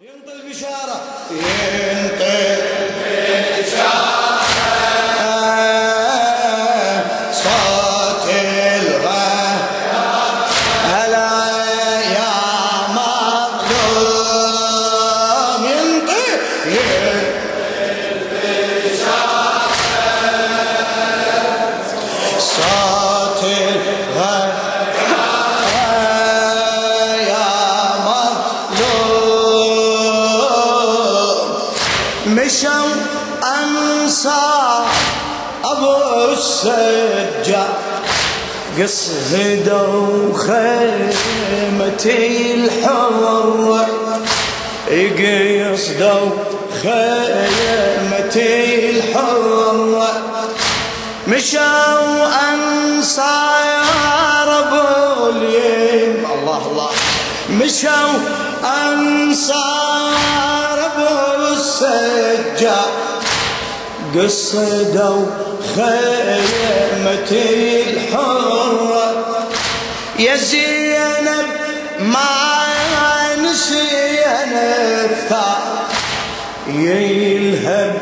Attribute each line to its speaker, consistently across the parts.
Speaker 1: ينطي البشارة ينطي. أبو السجاد قصدوا خيمتي الحرة قصدوا خيمتي الحرة مشوا أنصار أبو اليم. الله الله. مشوا أنصار أبو السجاد قصدوا خيمتي الحرة. يا زينب ما نسينا يلهب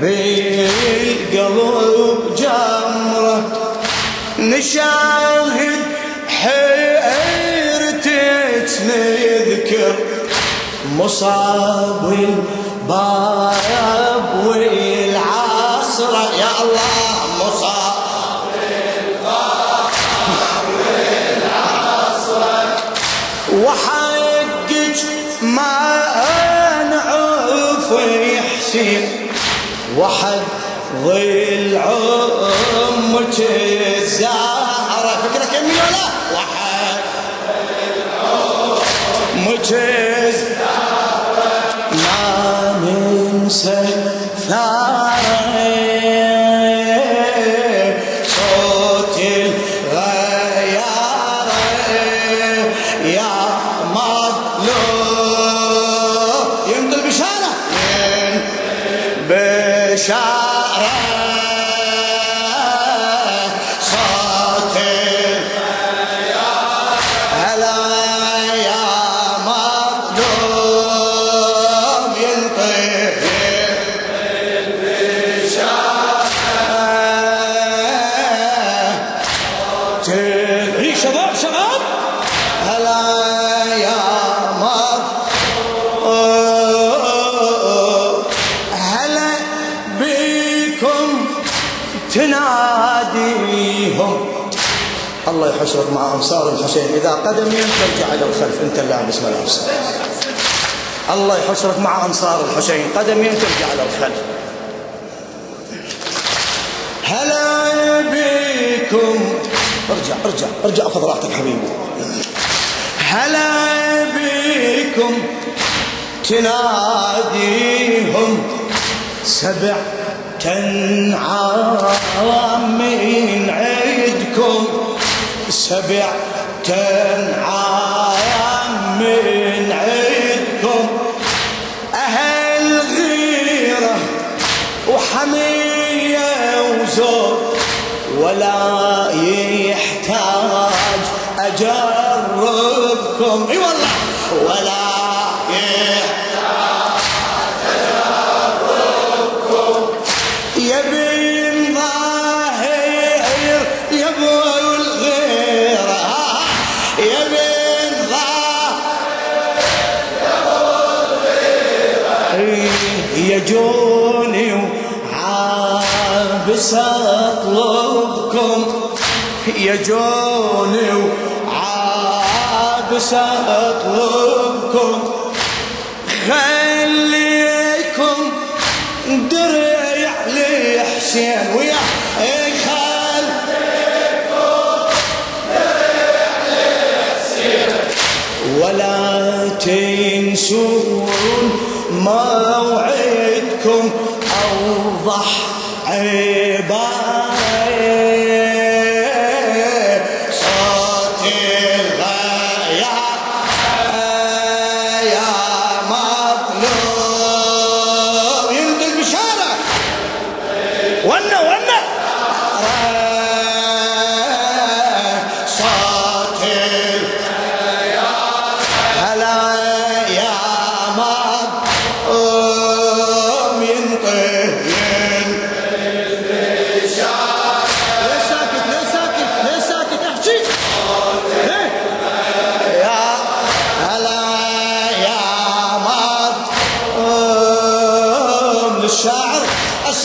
Speaker 1: بالقلب جمرة. نشاهد حيرتك نذكر. مصاب الباب يا الله. مصاب وحقك ما نعرف يحسين وحد ظل عمك الزهرة فكرة كمية ولا وحد عمك الحسين إذا قدم ترجع إلى الخلف. أنت اللابس ملابس الله. يحشرك مع أنصار الحسين. قدمين ترجع إلى الخلف. هلا بكم. ارجع ارجع ارجع خذ راحتك حبيبي. هلا بكم. تناديهم سبع تنعام من عيدكم. سبع تنعام من أهل غيرة وحمية ولا وعابس اطلبكم يجوني وعابس اطلبكم خليكم درع لحسين ويا إيه خل ولا تنسون موعدكم أوضح Bye.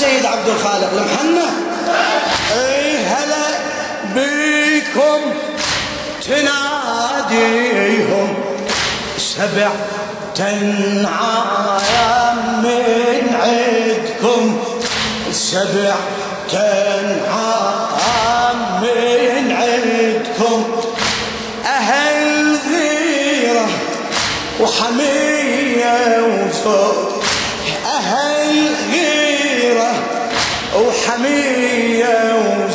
Speaker 1: السيد عبد الخالق المحنة إيه هلا بيكم تناديهم سبع تنعام من عندكم سبع تنعام من عندكم أهل غيرة وحمية وفوق.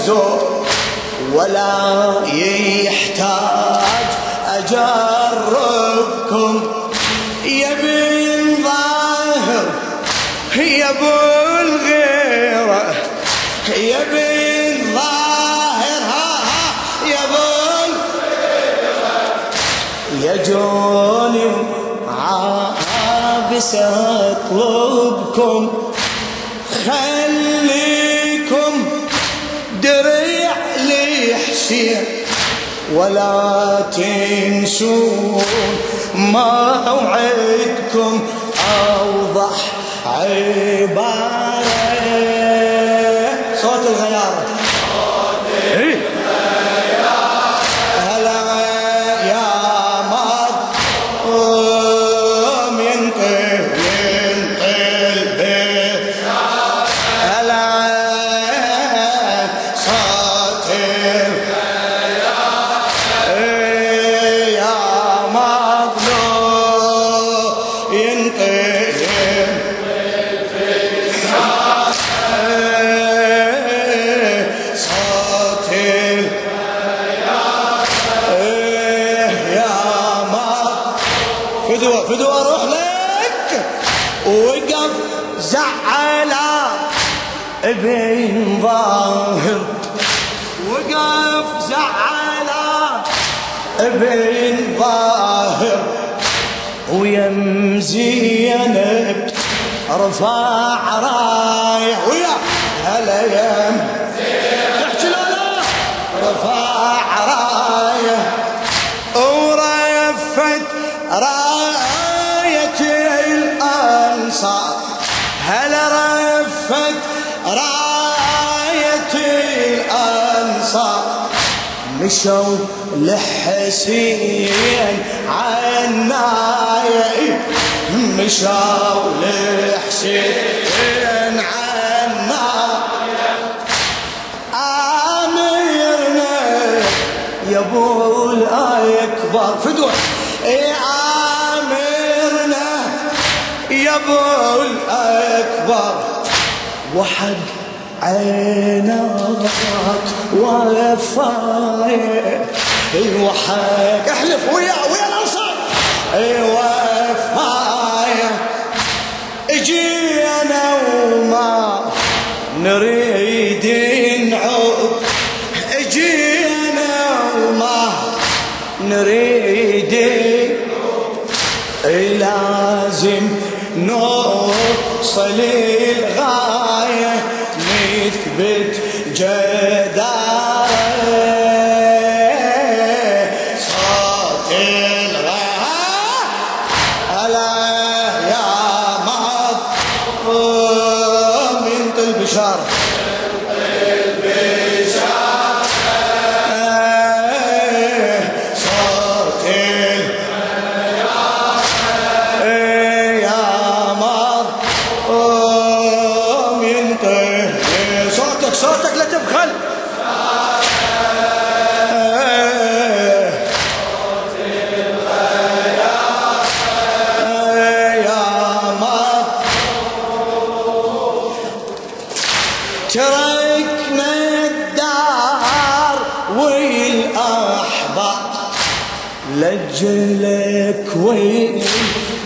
Speaker 1: وزود ولا يحتاج. أجربكم يا بن ظاهر يا ابو الغيرة يا بن ظاهر. ها ها يا ابو يا جوني عابس اطلبكم ولا تنسون موعدكم أوضح عبارة رفع رايه ويا. هلا يم تحكي لا لا رفع رايه ورفت راية الأنصار. هلا رفت راية الأنصار؟ مشوا لحسين عناية مشوا لحسين عناية آمرنا يا أبو الأكبر. فدوة. إيه آمرنا يا أبو الأكبر. وحق عينك وفاية وحق. أحلف. ويا ويا الانصار إيه نوصل الغاية نثبت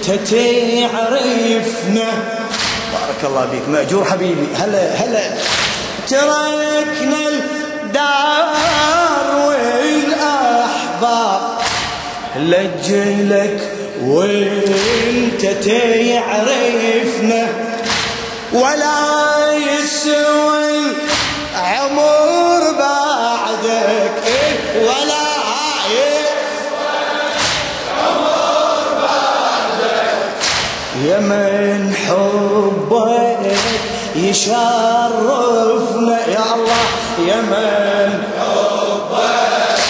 Speaker 1: وانت تعرفنا بارك الله بيك مأجور حبيبي. هلا هلا. تركنا الدار والأحباب. لجلك وانت تعرفنا ولا يسوى يشرفنا. يا الله يا من؟ حبك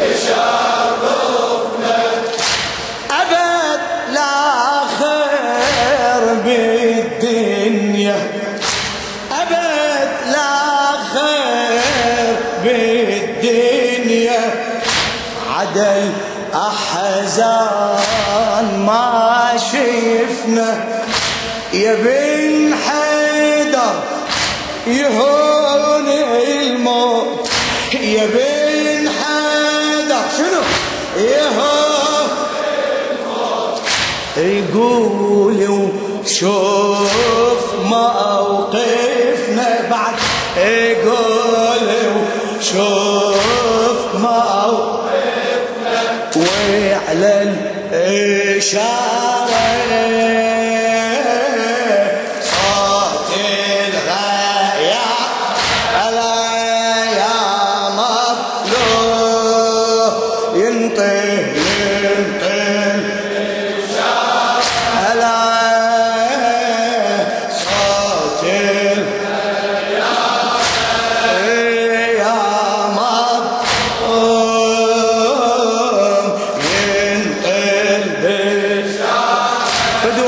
Speaker 1: يشرفنا أبد لا خير بالدنيا. أبد لا خير بالدنيا. عدل أحزان ما شفنا. يا بيه يهون الموت. يا بن حيدر شنو؟ يهون الموت. يقول وشوف موقفنا بعد. يقول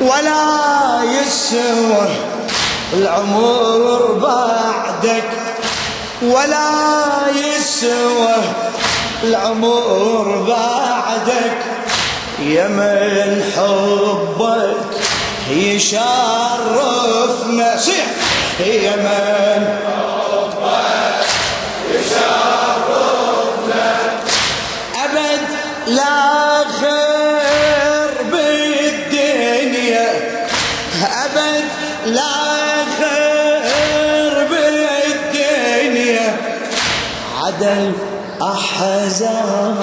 Speaker 1: ولا يسوى العمر بعدك. ولا يسوى العمر بعدك. يا من حبك يشرفنا. صيح. يا من لا عدل أحزان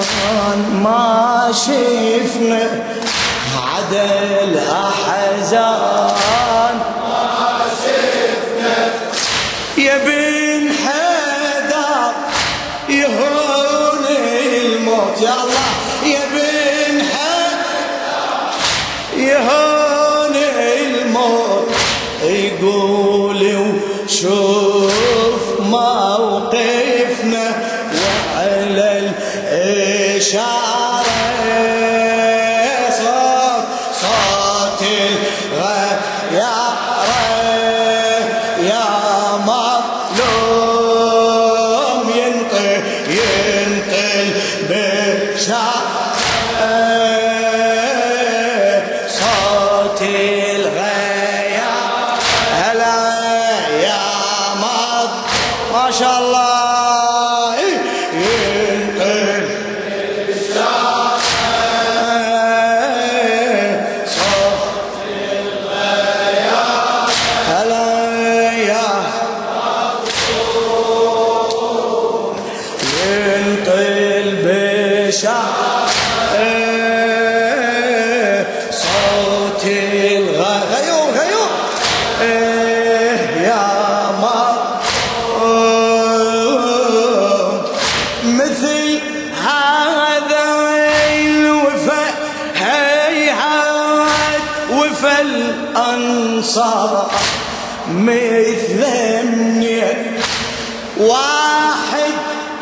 Speaker 1: ما شفنا عدل أحزان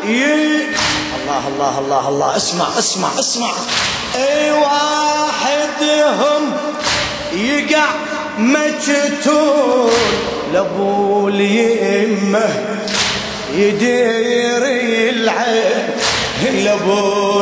Speaker 1: الله الله الله الله. اسمع اسمع اسمع. أي واحد هم يقع مجتول لابو اليمه يدير العين. لابو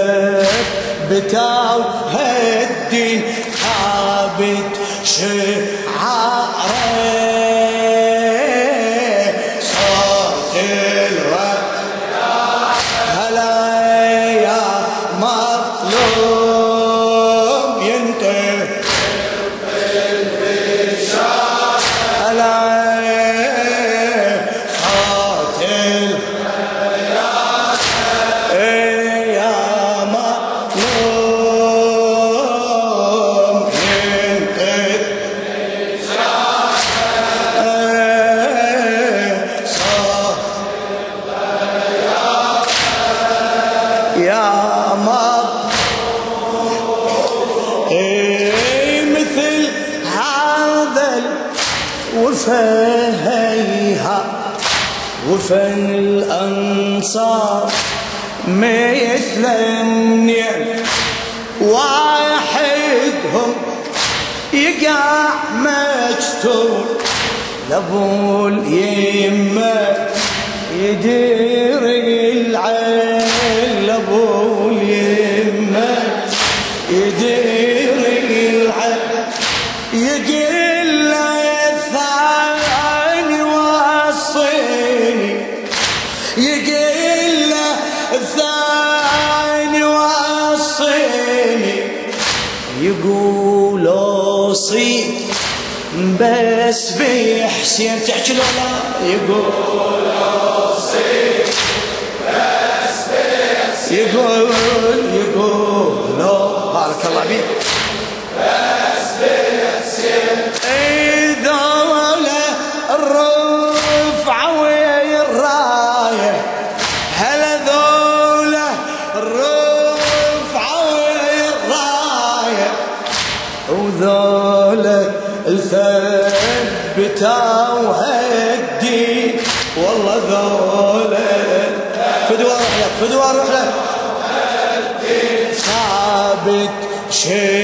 Speaker 1: الثبتوا هالدين ثابت شعاره وفهيها وفى الأنصار ما يسلمني واحدهم يقع مجتور لابو اليمة يدير العين. يدير العين يقل الثاني وصيني يقل الثاني وصيني يقول اوصي بس بحسين تحكي له لا يقول اوصي بس بحسين يقول يقول بارك الله بس بحسين ذولا الرفعة والراية هلا ذولا الرفعة الثبتوا هالدين والله ذولا. فدوى روح لك فدوى روح لك. shame.